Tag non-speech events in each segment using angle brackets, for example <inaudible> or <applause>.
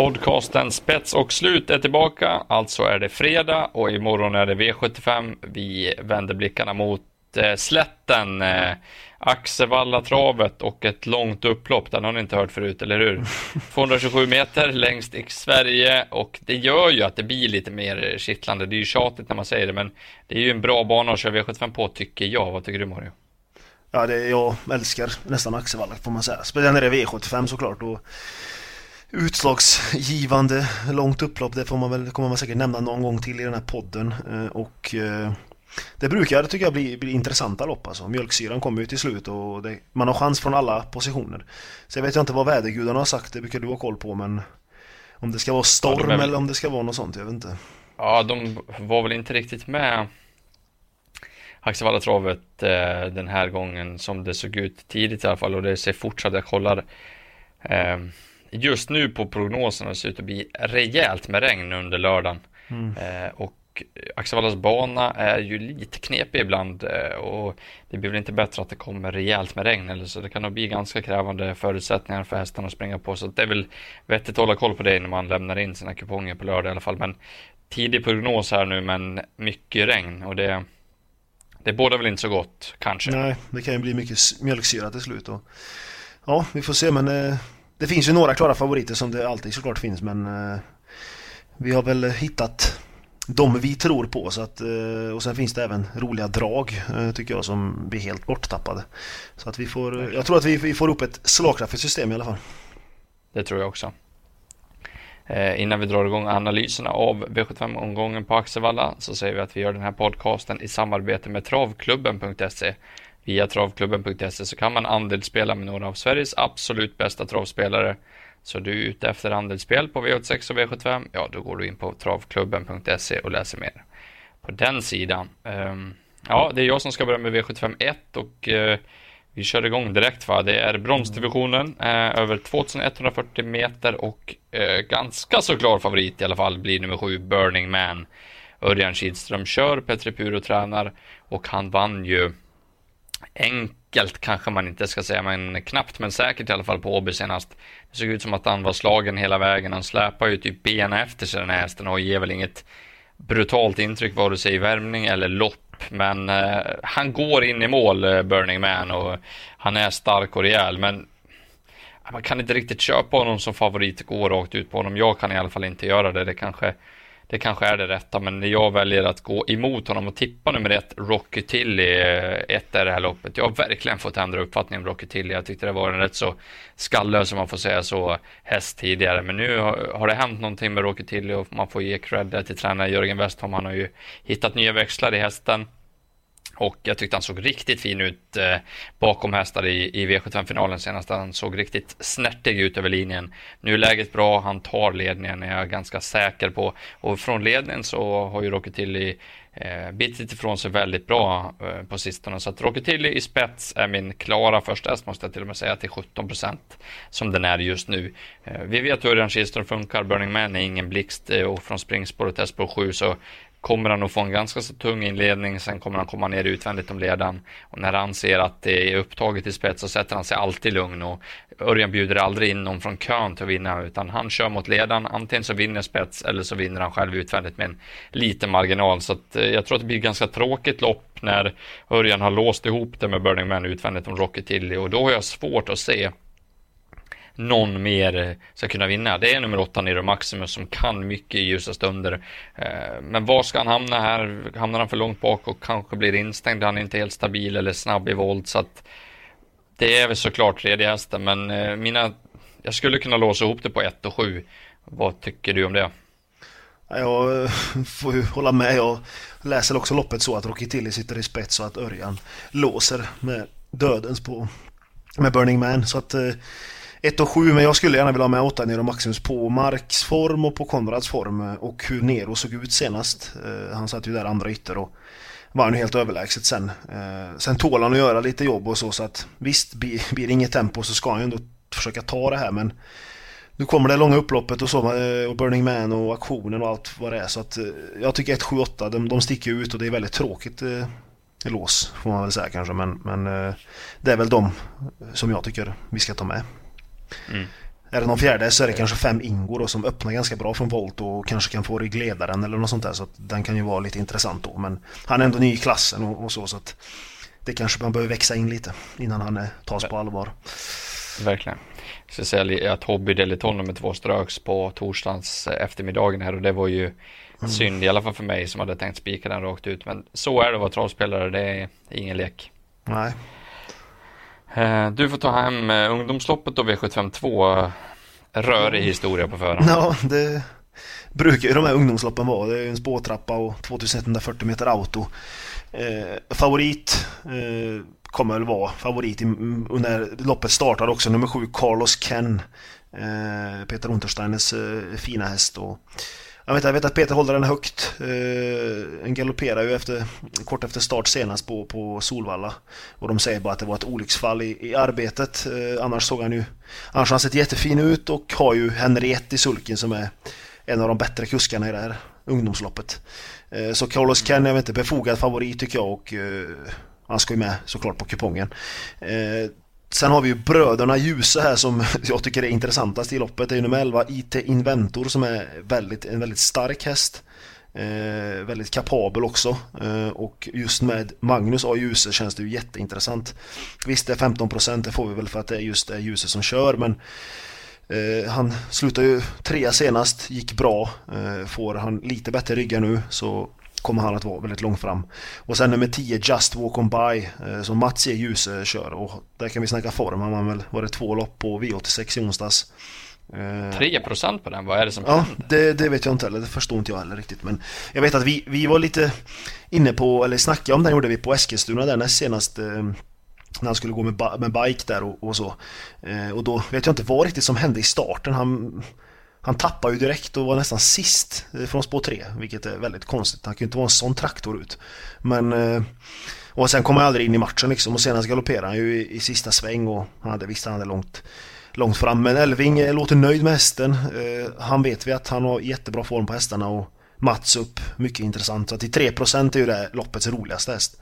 Podcasten Spets och slut är tillbaka. Alltså är det fredag och imorgon är det V75. Vi vänder blickarna mot eh, slätten. Eh, Axevalla-travet och ett långt upplopp. Den har ni inte hört förut, eller hur? <laughs> 227 meter längst i Sverige och det gör ju att det blir lite mer kittlande. Det är ju tjatigt när man säger det, men det är ju en bra bana att köra V75 på, tycker jag. Vad tycker du, Mario? Ja, det, jag älskar nästan Axevalla får man säga. Speciellt när det är V75 såklart. Och utslagsgivande långt upplopp, det får man väl, kommer man säkert nämna någon gång till i den här podden. Eh, och eh, det brukar, tycker jag, bli, bli intressanta lopp alltså. Mjölksyran kommer ju till slut och det, man har chans från alla positioner. Så jag vet inte vad vädergudarna har sagt, det brukar du ha koll på, men om det ska vara storm ja, eller om det ska vara något sånt, jag vet inte. Ja, de var väl inte riktigt med Axevallatravet eh, den här gången som det såg ut tidigt i alla fall och det ser fortsatt, jag kollar eh, just nu på prognoserna ser ut att bli rejält med regn under lördagen. Mm. Eh, och Axevallas bana är ju lite knepig ibland eh, och det blir väl inte bättre att det kommer rejält med regn eller så det kan nog bli ganska krävande förutsättningar för hästarna att springa på så det är väl vettigt att hålla koll på det när man lämnar in sina kuponger på lördag i alla fall men tidig prognos här nu men mycket regn och det det båda väl inte så gott kanske. Nej, det kan ju bli mycket mjölksyra till slut och ja, vi får se men eh, det finns ju några klara favoriter som det alltid såklart finns men eh, vi har väl hittat de vi tror på. Så att, eh, och sen finns det även roliga drag eh, tycker jag som blir helt borttappade. Så att vi får, jag tror att vi, vi får upp ett slagkraftigt system i alla fall. Det tror jag också. Eh, innan vi drar igång analyserna av V75-omgången på Axevalla så säger vi att vi gör den här podcasten i samarbete med travklubben.se. Via travklubben.se så kan man andelsspela med några av Sveriges absolut bästa travspelare så du är ute efter andelsspel på V86 och V75, ja då går du in på travklubben.se och läser mer. På den sidan. Um, ja, det är jag som ska börja med V75 1 och uh, vi kör igång direkt va. Det är bronsdivisionen eh, över 2140 meter och eh, ganska så klar favorit i alla fall blir nummer 7 Burning Man. Örjan Kihlström kör, Petri Puro tränar och han vann ju enkelt kanske man inte ska säga, men knappt men säkert i alla fall på Åby senast. Det såg ut som att han var slagen hela vägen. Han släpar ju typ benen efter sig den här hästen och ger väl inget brutalt intryck vare sig i värmning eller lopp. Men eh, han går in i mål, eh, Burning Man, och han är stark och rejäl. Men man kan inte riktigt köpa honom som favorit, gå rakt ut på honom. Jag kan i alla fall inte göra det. Det kanske det kanske är det rätta, men jag väljer att gå emot honom och tippa nummer ett, Rocky Tilly, eh, ett är det här loppet. Jag har verkligen fått ändra uppfattning om Rocky Tilly. Jag tyckte det var en rätt så skallös, om man får säga så, häst tidigare. Men nu har det hänt någonting med Rocky Tilly och man får ge cred till tränare Jörgen Westholm. Han har ju hittat nya växlar i hästen. Och jag tyckte han såg riktigt fin ut eh, bakom hästar i, i V75-finalen senast. Han såg riktigt snärtig ut över linjen. Nu är läget bra, han tar ledningen är jag ganska säker på. Och från ledningen så har ju Rocky Tilly eh, bitit ifrån sig väldigt bra eh, på sistone. Så att Rocky Tilly i spets är min klara första häst måste jag till och med säga till 17 procent som den är just nu. Eh, vi vet hur den Kihlström funkar. Burning Man är ingen blixt eh, och från springspåret häst på 7 så kommer han att få en ganska så tung inledning, sen kommer han komma ner utvändigt om ledaren. Och när han ser att det är upptaget i spets så sätter han sig alltid lugn och Örjan bjuder aldrig in någon från kön till att vinna, utan han kör mot ledaren. Antingen så vinner spets eller så vinner han själv utvändigt med en liten marginal. Så att, eh, jag tror att det blir ett ganska tråkigt lopp när Örjan har låst ihop det med Burning Man utvändigt om Rocket Tilly och då har jag svårt att se någon mer eh, ska kunna vinna. Det är nummer åtta Nero Maximus som kan mycket i ljusa stunder. Eh, men var ska han hamna här? Hamnar han för långt bak och kanske blir instängd? Han är inte helt stabil eller snabb i våld så att det är väl såklart tredje hästen men eh, mina jag skulle kunna låsa ihop det på 1 och 7. Vad tycker du om det? Jag <laughs> får ju hålla med. Jag läser också loppet så att Rocky Tilly sitter i spets och att Örjan låser med dödens på med Burning Man. Så att 1 och 7 men jag skulle gärna vilja ha med 8 Nero Maximus på Marks form och på Konrads form eh, och hur Nero såg ut senast. Eh, han satt ju där andra ytter och var ju helt överlägset sen. Eh, sen tål han att göra lite jobb och så så att visst blir det inget tempo så ska han ju ändå försöka ta det här men nu kommer det långa upploppet och så och Burning Man och aktionen och allt vad det är så att jag tycker 1, 7, 8 de, de sticker ut och det är väldigt tråkigt lås får man väl säga kanske men, men det är väl de som jag tycker vi ska ta med. Mm. är det någon fjärde så är det kanske fem Ingo då, som öppnar ganska bra från volt och kanske kan få ryggledaren eller något sånt där. Så att den kan ju vara lite intressant då. Men han är ändå ny i klassen och, och så. så att det kanske man behöver växa in lite innan han tas på allvar. Verkligen. Jag ska säga att Hobby Deliton nummer två ströks på torsdagens eftermiddagen här och det var ju mm. synd i alla fall för mig som hade tänkt spika den rakt ut. Men så är det att vara travspelare, det är ingen lek. Nej. Eh, du får ta hem eh, ungdomsloppet och V752. Rörig historia på förhand. Ja, det brukar ju de här ungdomsloppen vara. Det är en spårtrappa och 2140 meter auto. Eh, favorit eh, kommer väl vara favorit i, när loppet startar också. Nummer sju, Carlos Ken. Eh, Peter Untersteiners eh, fina häst. Och, jag vet, jag vet att Peter håller den högt. Eh, galopperar ju efter, kort efter start senast på, på Solvalla. Och de säger bara att det var ett olycksfall i, i arbetet. Eh, annars såg han ju... Annars har han sett jättefin ut och har ju Henriette i sulken som är en av de bättre kuskarna i det här ungdomsloppet. Eh, så Carlos Ken, är väl inte, befogad favorit tycker jag och eh, han ska ju med såklart på kupongen. Eh, Sen har vi ju bröderna Ljuse här som <laughs> jag tycker är intressantast i loppet. Det är nummer 11 IT Inventor som är väldigt, en väldigt stark häst. Eh, väldigt kapabel också eh, och just med Magnus A. Ljuse känns det ju jätteintressant. Visst det är 15% det får vi väl för att det är just det Ljuse som kör men eh, han slutade ju trea senast, gick bra. Eh, får han lite bättre ryggar nu så kommer han att vara väldigt långt fram. Och sen nummer 10 Just Walk On By eh, som Mats E. Ljuse kör och där kan vi snacka form. Han var väl, var det två lopp på V86 i onsdags. 3% på den, vad är det som Ja, händer? det, det vet jag inte heller, det förstår inte jag heller riktigt men Jag vet att vi, vi var lite inne på, eller snackade om den gjorde vi på Eskilstuna där näst senast eh, När han skulle gå med, med bike där och, och så eh, Och då vet jag inte vad riktigt som hände i starten, han han tappar ju direkt och var nästan sist eh, från spår 3, vilket är väldigt konstigt. Han kan ju inte vara en sån traktor ut. Men... Eh, och sen kom han aldrig in i matchen liksom och senast galopperade han ju i, i sista sväng och han hade visst han hade långt, långt fram. Men Elving eh, låter nöjd med hästen. Han vet vi att han har jättebra form på hästarna och Mats upp, mycket intressant. Så till 3% är ju det loppets roligaste häst.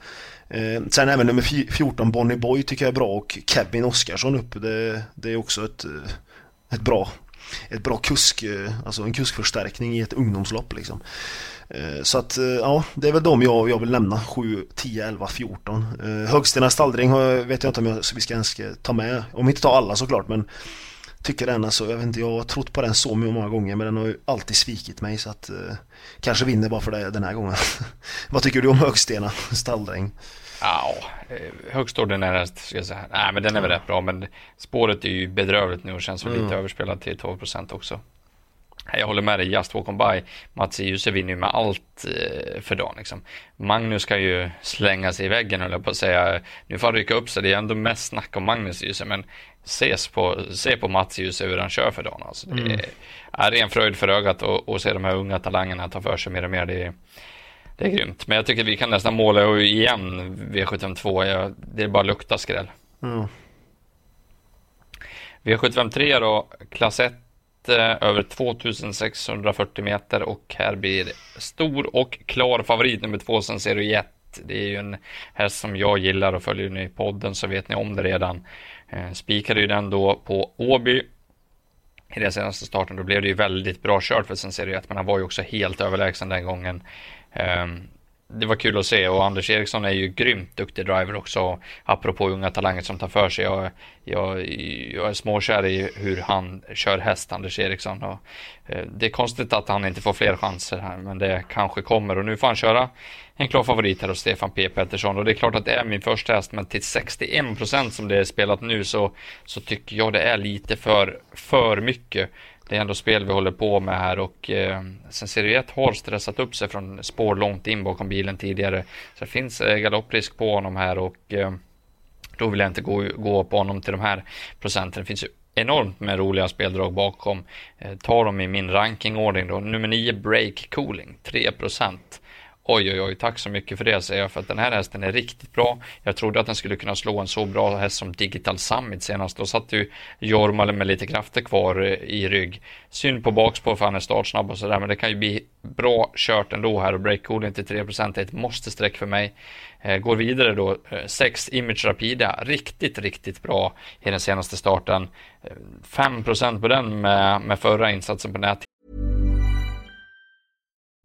Sen även nummer 14 Bonnie Boy tycker jag är bra och Kevin Oskarsson upp. Det, det är också ett, ett bra ett bra kusk, eh, alltså en kuskförstärkning i ett ungdomslopp liksom. Eh, så att eh, ja, det är väl de jag, jag vill nämna 7, 10, 11, 14 Högstena Stallring vet jag inte om jag, vi ska ens ta med Om vi inte tar alla såklart men Tycker den alltså, jag vet inte, jag har trott på den så många gånger men den har ju alltid svikit mig så att Kanske vinner bara för det den här gången <laughs> Vad tycker du om Högstena stalldräng? Ja, eh, högst ordinär ska jag säga. Nej, men den är väl rätt bra. Men spåret är ju bedrövligt nu och känns mm. lite överspelat till 12% också. Jag håller med dig, Just Walk On By. Mats Djuse vinner ju med allt eh, för dagen. Liksom. Magnus ska ju slänga sig i väggen, eller på att säga. Nu får han rycka upp sig. Det är ändå mest snack om Magnus Djuse, men ses på, se på Mats Djuse hur han kör för dagen. Alltså, det mm. är, är en fröjd för ögat att se de här unga talangerna ta för sig mer och mer. Det är, det är grymt. Men jag tycker vi kan nästan måla igen V752. Jag, det är bara lukta skräll. Mm. V753 då, klass 1 eh, över 2640 meter och här blir stor och klar favorit nummer två Sensero Jet. Det är ju en häst som jag gillar och följer ni i podden så vet ni om det redan. Eh, spikade ju den då på Åby i den senaste starten. Då blev det ju väldigt bra kört för Sensero ju men han var ju också helt överlägsen den gången. Ehm, det var kul att se och Anders Eriksson är ju grymt duktig driver också. Apropå unga talanger som tar för sig. Jag, jag, jag är småkär i hur han kör häst, Anders Eriksson. Och, eh, det är konstigt att han inte får fler chanser här, men det kanske kommer. Och nu får han köra en klar favorit här hos Stefan P Pettersson. Och det är klart att det är min första häst, men till 61 procent som det är spelat nu så, så tycker jag det är lite för, för mycket det är ändå spel vi håller på med här och eh, sen Serie 1 har stressat upp sig från spår långt in bakom bilen tidigare. Så det finns eh, galopprisk på honom här och eh, då vill jag inte gå, gå på honom till de här procenten. Det finns ju enormt med roliga speldrag bakom. Eh, tar dem i min rankingordning då. Nummer 9 Break Cooling 3 procent. Oj, oj, oj, tack så mycket för det säger jag, för att den här hästen är riktigt bra. Jag trodde att den skulle kunna slå en så bra häst som Digital Summit senast. Då satt ju Jorma med lite krafter kvar eh, i rygg. Synd på bakspår för han är startsnabb och sådär, men det kan ju bli bra kört ändå här och breakcooling till 3% är ett måste-streck för mig. Eh, går vidare då, eh, 6 Image Rapida, riktigt, riktigt bra i den senaste starten. 5% på den med, med förra insatsen på nät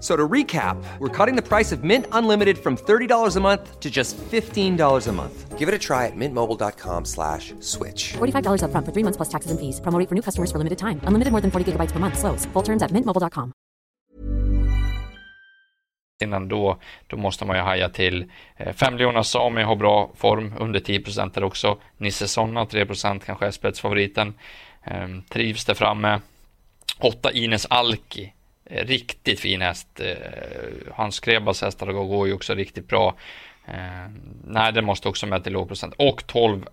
So to recap, we're cutting the price of Mint Unlimited from $30 a month to just $15 a month. Give it a try at mintmobile.com slash switch. $45 up front for three months plus taxes and fees. Promo for new customers for limited time. Unlimited more than 40 gigabytes per month. Slows. Full terms at mintmobile.com. Innan då, då måste man ju haja till. Eh, fem Leona Sami har bra form, under 10 där också. Nisse Sonna 3 kanske är spetsfavoriten. Ehm, trivs där framme. 8 Ines Alki Eh, Eh, riktigt fin häst. Eh, Hans Krebas hästar går ju också riktigt bra. Eh, nej, den måste också med till låg procent. Och 12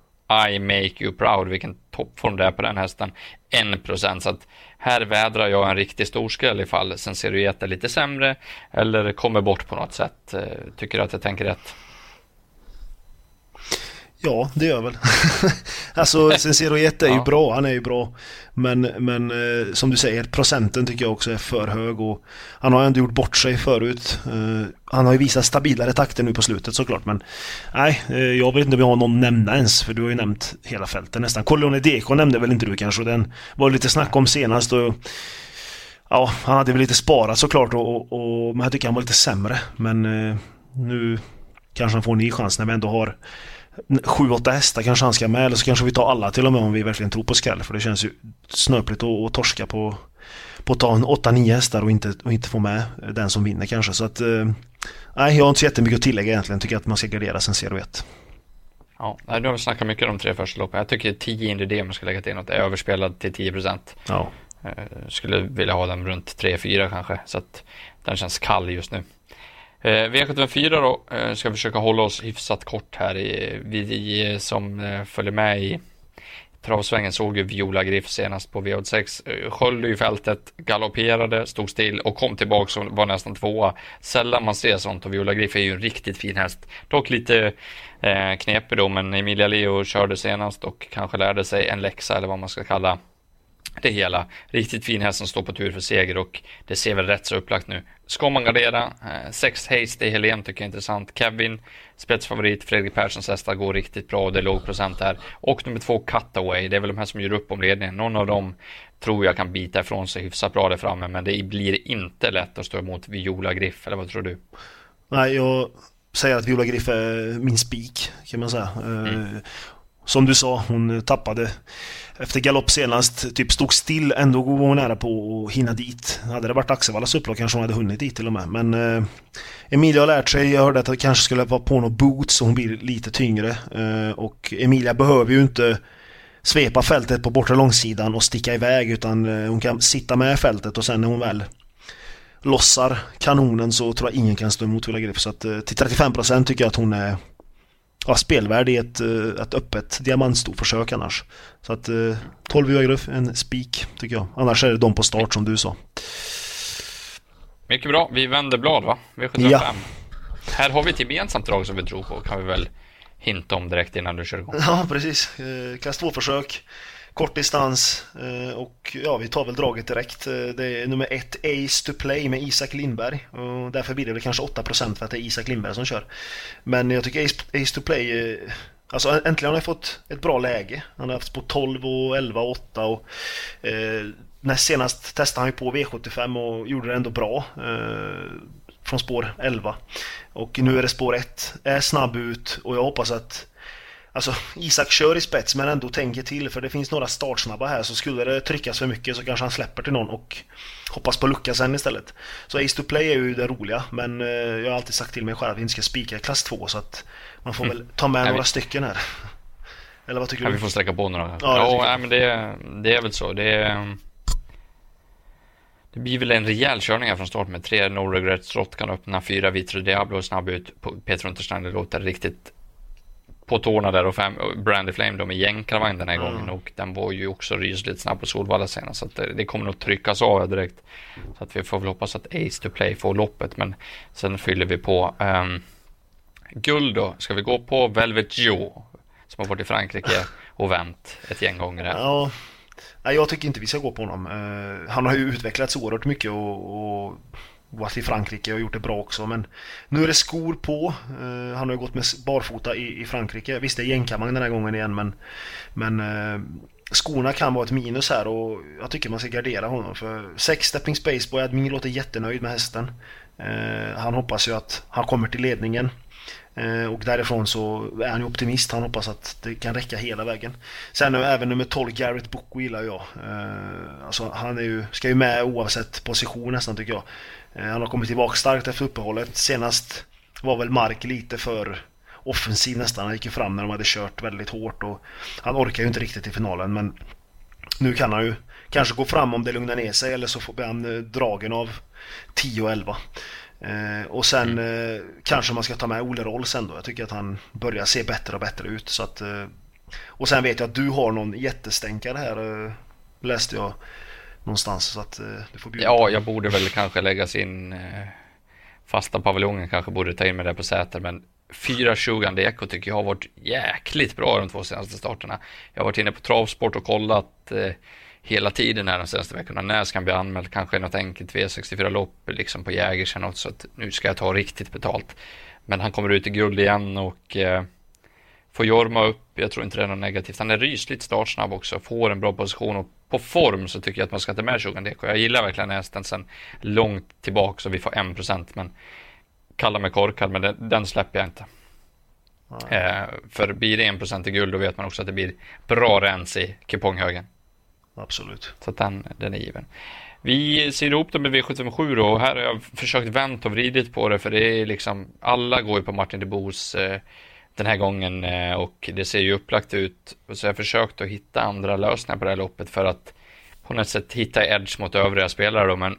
I make you proud, vilken toppform det är på den hästen. 1 procent. så att här vädrar jag en riktig storskräll ifall Senseruet är lite sämre eller kommer bort på något sätt. Eh, tycker du att jag tänker rätt? Ja, det gör väl. <laughs> alltså Sensero Jet är ju ja. bra, han är ju bra. Men, men eh, som du säger, procenten tycker jag också är för hög och han har ändå gjort bort sig förut. Eh, han har ju visat stabilare takter nu på slutet såklart men nej, eh, jag vet inte om jag har någon nämna ens för du har ju nämnt hela fältet nästan. Corleone Deco nämnde väl inte du kanske? Den var lite snack om senast och Ja, han hade väl lite sparat såklart och, och, och men jag tycker han var lite sämre. Men eh, nu kanske han får en ny chans när vi ändå har 7-8 hästar kanske han ska med eller så kanske vi tar alla till och med om vi verkligen tror på skräll för det känns ju snöpligt att, att torska på, på att ta en 8-9 hästar och inte, och inte få med den som vinner kanske så att eh, Nej, jag har inte så jättemycket att tillägga egentligen. Tycker att man ska gardera sen 0 1. Ja, nu har vi snackat mycket om de tre första loppen. Jag tycker 10 Indy man ska lägga till något är överspelad till 10 procent. Ja. Eh, skulle vilja ha den runt 3-4 kanske. Så att den känns kall just nu. Eh, V754 då, eh, ska försöka hålla oss hyfsat kort här. Vi eh, som eh, följer med i travsvängen såg ju Viola Griff senast på V86. Eh, sköljde ju fältet, galopperade, stod still och kom tillbaka och var nästan tvåa. Sällan man ser sånt och Viola Griff är ju en riktigt fin häst. Dock lite eh, knepig då, men Emilia Leo körde senast och kanske lärde sig en läxa eller vad man ska kalla det hela. Riktigt fin häst som står på tur för seger och det ser väl rätt så upplagt nu. Ska man gardera? Eh, sex Haste i Helen tycker jag är intressant. Kevin, spetsfavorit. Fredrik Perssons hästar går riktigt bra och det är låg procent här. Och nummer två Cutaway. Det är väl de här som gör upp om ledningen. Någon av dem tror jag kan bita ifrån sig hyfsat bra där framme men det blir inte lätt att stå emot Viola Griff. Eller vad tror du? Nej, jag säger att Viola Griff är min spik kan man säga. Eh, mm. Som du sa, hon tappade efter galopp senast, typ stod still, ändå var hon nära på att hinna dit. Hade det varit Axevallas upplag kanske hon hade hunnit dit till och med. Men eh, Emilia har lärt sig, jag hörde att hon kanske skulle vara på något boots så hon blir lite tyngre. Eh, och Emilia behöver ju inte svepa fältet på bortre långsidan och sticka iväg utan eh, hon kan sitta med fältet och sen när hon väl lossar kanonen så tror jag ingen kan stå emot Villa Grip. Så att eh, till 35% tycker jag att hon är ja, spelvärd i ett, eh, ett öppet diamantstorförsök annars. Så att 12 eh, Uagruff, en spik tycker jag. Annars är det de på start som du sa. Mycket bra, vi vänder blad va? V75. Ja. Här har vi ett gemensamt drag som vi tror på kan vi väl hinta om direkt innan du kör igång. Ja, precis. Eh, klass 2-försök kort distans eh, och ja, vi tar väl draget direkt. Eh, det är nummer ett Ace to Play med Isak Lindberg och därför blir det väl kanske 8% för att det är Isak Lindberg som kör. Men jag tycker Ace, Ace to Play eh, Alltså äntligen har han fått ett bra läge. Han har haft på 12 och 11 och 8 och eh, näst senast testade han ju på V75 och gjorde det ändå bra. Eh, från spår 11. Och nu är det spår 1. Är snabb ut och jag hoppas att Alltså Isak kör i spets men ändå tänker till för det finns några startsnabba här så skulle det tryckas för mycket så kanske han släpper till någon och hoppas på lucka sen istället. Så Ace to Play är ju det roliga men eh, jag har alltid sagt till mig själv att vi inte ska spika klass 2 så att man får mm. väl ta med några vi... stycken här. <laughs> Eller vad tycker kan du? vi får sträcka på några. Ja, ja nej, men det, det är väl så. Det är, det blir väl en rejäl körning här från start med tre No Regrets Rott kan öppna, fyra Vitro Diablo snabb ut. Peter Untersteiner låter riktigt på tårna där och fem, Brandy Flame då med jänkarvagn den här mm. gången och den var ju också rysligt snabb på Solvalla senast så att det, det, kommer nog tryckas av direkt. Så att vi får väl hoppas att Ace to Play får loppet men sen fyller vi på. Um, guld då, ska vi gå på Velvet Joe som har varit i Frankrike <laughs> och vänt ett gäng gånger här. Ja, jag tycker inte vi ska gå på honom. Uh, han har ju utvecklats oerhört mycket och, och varit i Frankrike och gjort det bra också. Men nu är det skor på. Uh, han har ju gått med barfota i, i Frankrike. Visst, det är jänkarvagn den här gången igen men, men uh, skorna kan vara ett minus här och jag tycker man ska gardera honom. För sex stepping spaceboy, Admin låter jättenöjd med hästen. Uh, han hoppas ju att han kommer till ledningen. Och därifrån så är han ju optimist. Han hoppas att det kan räcka hela vägen. Sen även nummer 12, Garrett Boko gillar jag. Alltså han är ju, ska ju med oavsett position nästan tycker jag. Eh, han har kommit tillbaka starkt efter uppehållet. Senast var väl Mark lite för offensiv nästan. Han gick ju fram när de hade kört väldigt hårt och han orkar ju inte riktigt i finalen men nu kan han ju kanske gå fram om det lugnar ner sig eller så får han eh, dragen av 10 och 11. Eh, och sen mm. kanske man ska ta med Ole Roll sen då. Jag tycker att han börjar se bättre och bättre ut. Så att, och sen vet jag att du har någon jättestänkare här läste jag någonstans. Så att eh, du får Ja, jag borde väl kanske lägga sin eh, fasta paviljongen kanske borde ta in mig där på Säter, men 4.20 Eko tycker jag har varit jäkligt bra de två senaste starterna. Jag har varit inne på travsport och kollat eh, hela tiden här de senaste veckorna. När ska han bli anmäld? Kanske något enkelt V64-lopp liksom på Jägers något så att nu ska jag ta riktigt betalt. Men han kommer ut i guld igen och eh, får Jorma upp. Jag tror inte det är något negativt. Han är rysligt startsnabb också, får en bra position och på form så tycker jag att man ska ta med Shogun Deko. Jag gillar verkligen hästen sen långt tillbaka så vi får 1% men kalla mig korkad men den, den släpper jag inte. Eh, för blir det 1% i guld då vet man också att det blir bra rens i kuponghögen. Absolut. Så den, den är given. Vi ser ihop det med V757 då och här har jag försökt vänta och vridit på det för det är liksom alla går ju på Martin de Boos eh, den här gången eh, och det ser ju upplagt ut. Så jag har försökt att hitta andra lösningar på det här loppet för att på något sätt hitta edge mot övriga spelare då, men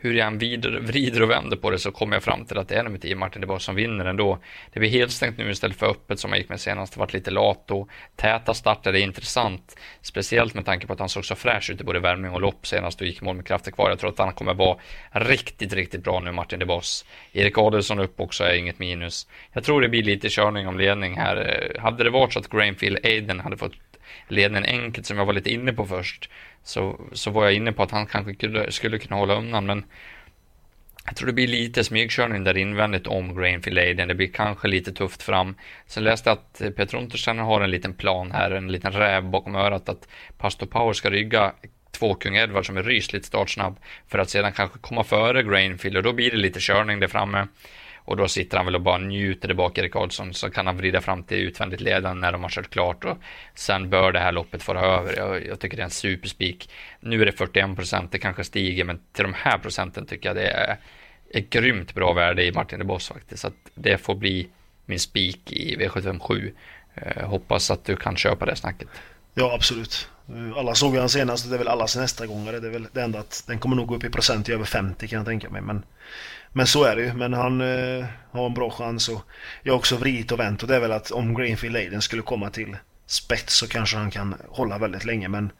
hur jag än vrider och vänder på det så kommer jag fram till att det är nummer 10 Martin DeBoss som vinner ändå. Det blir helt stängt nu istället för öppet som jag gick med senast. Det varit lite lat och täta starter är intressant. Speciellt med tanke på att han såg så fräsch ut i både värmning och lopp senast och gick i mål med krafter kvar. Jag tror att han kommer vara riktigt, riktigt bra nu Martin DeBoss. Erik Adelsson upp också är inget minus. Jag tror det blir lite körning om ledning här. Hade det varit så att Grainfield Aiden hade fått ledningen enkelt som jag var lite inne på först så, så var jag inne på att han kanske skulle, skulle kunna hålla undan men jag tror det blir lite smygkörning där invändigt om Grainfield laden Det blir kanske lite tufft fram. Sen läste jag att Peter Untersteiner har en liten plan här, en liten räv bakom örat att Pastor Power ska rygga två kung Edward som är rysligt startsnabb för att sedan kanske komma före Grainfield och då blir det lite körning där framme. Och då sitter han väl och bara njuter där bak Erik Karlsson så kan han vrida fram till utvändigt ledande när de har kört klart och sen bör det här loppet vara över. Jag, jag tycker det är en superspik. Nu är det 41 procent, det kanske stiger men till de här procenten tycker jag det är ett grymt bra värde i Martin de Boss faktiskt. Så att det får bli min spik i V757. Eh, hoppas att du kan köpa det snacket. Ja, absolut. Alla såg ju han senast och det är väl allas nästa gångare. Det är väl det enda att den kommer nog gå upp i procent i över 50 kan jag tänka mig. Men men så är det ju. Men han eh, har en bra chans och jag har också vridit och vänt. Och det är väl att om Greenfield Aiden skulle komma till spets så kanske han kan hålla väldigt länge. Men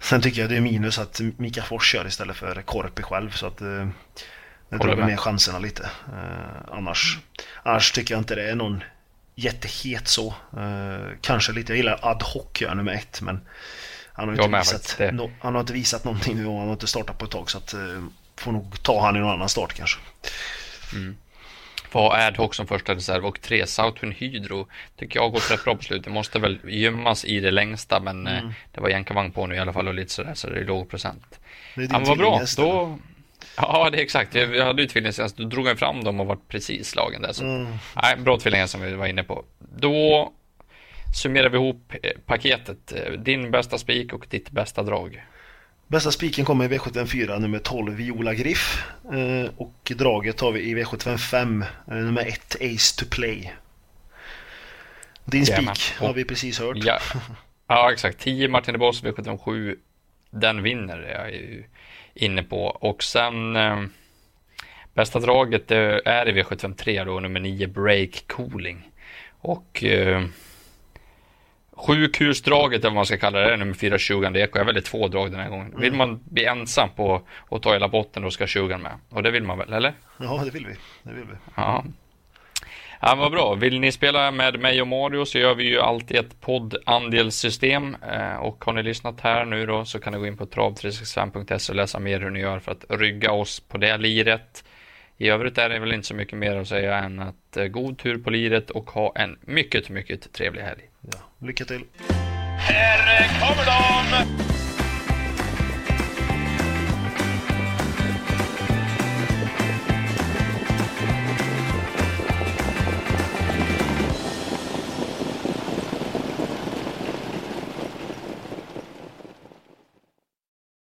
sen tycker jag det är minus att Mika Fors kör istället för Korpi själv. Så att eh, det drar ner chanserna lite. Eh, annars, annars tycker jag inte det är någon jättehet så. Eh, kanske lite, jag gillar ad hoc gör nummer ett men han har, inte visat, no, han har inte visat någonting nu och han har inte startat på ett tag. Så att eh, får nog ta han i någon annan start kanske. Mm. Var Adhoc som första reserv och tre Southwind Hydro tycker jag har gått rätt bra på slutet. Måste väl gömmas i det längsta men eh, mm. det var jänkarvagn på nu i alla fall och lite sådär så det är låg procent. Det Han var bra. Då... Ja, det är exakt. Jag hade ju tvillingar senast. Då drog jag fram dem och var precis slagen där. Så... Mm. Nej, bra tvillingar som vi var inne på. Då summerar vi ihop eh, paketet. Din bästa spik och ditt bästa drag. Bästa spiken kommer i V754 nummer 12 Viola Griff eh, och draget har vi i V755 eh, nummer 1 Ace to Play. Din spik har vi precis hört. Ja, <laughs> ja exakt. 10 Martin de Boss V757 den vinner är jag ju inne på. Och sen eh, bästa draget är i V753 då, nummer 9 Break Cooling. Och eh, Sjukhusdraget eller vad man ska kalla det, nummer 4 20 Eko. Jag väljer två drag den här gången. Mm. Vill man bli ensam på att ta hela botten då ska 20 med. Och det vill man väl, eller? Ja, det vill vi. Det vill vi. Ja. Ja, vad bra. Vill ni spela med mig och Mario så gör vi ju alltid ett poddandelssystem. Eh, och har ni lyssnat här nu då så kan ni gå in på trav365.se och läsa mer hur ni gör för att rygga oss på det liret. I övrigt är det väl inte så mycket mer att säga än att eh, god tur på liret och ha en mycket, mycket trevlig helg. Ja, lycka till! Här kommer de!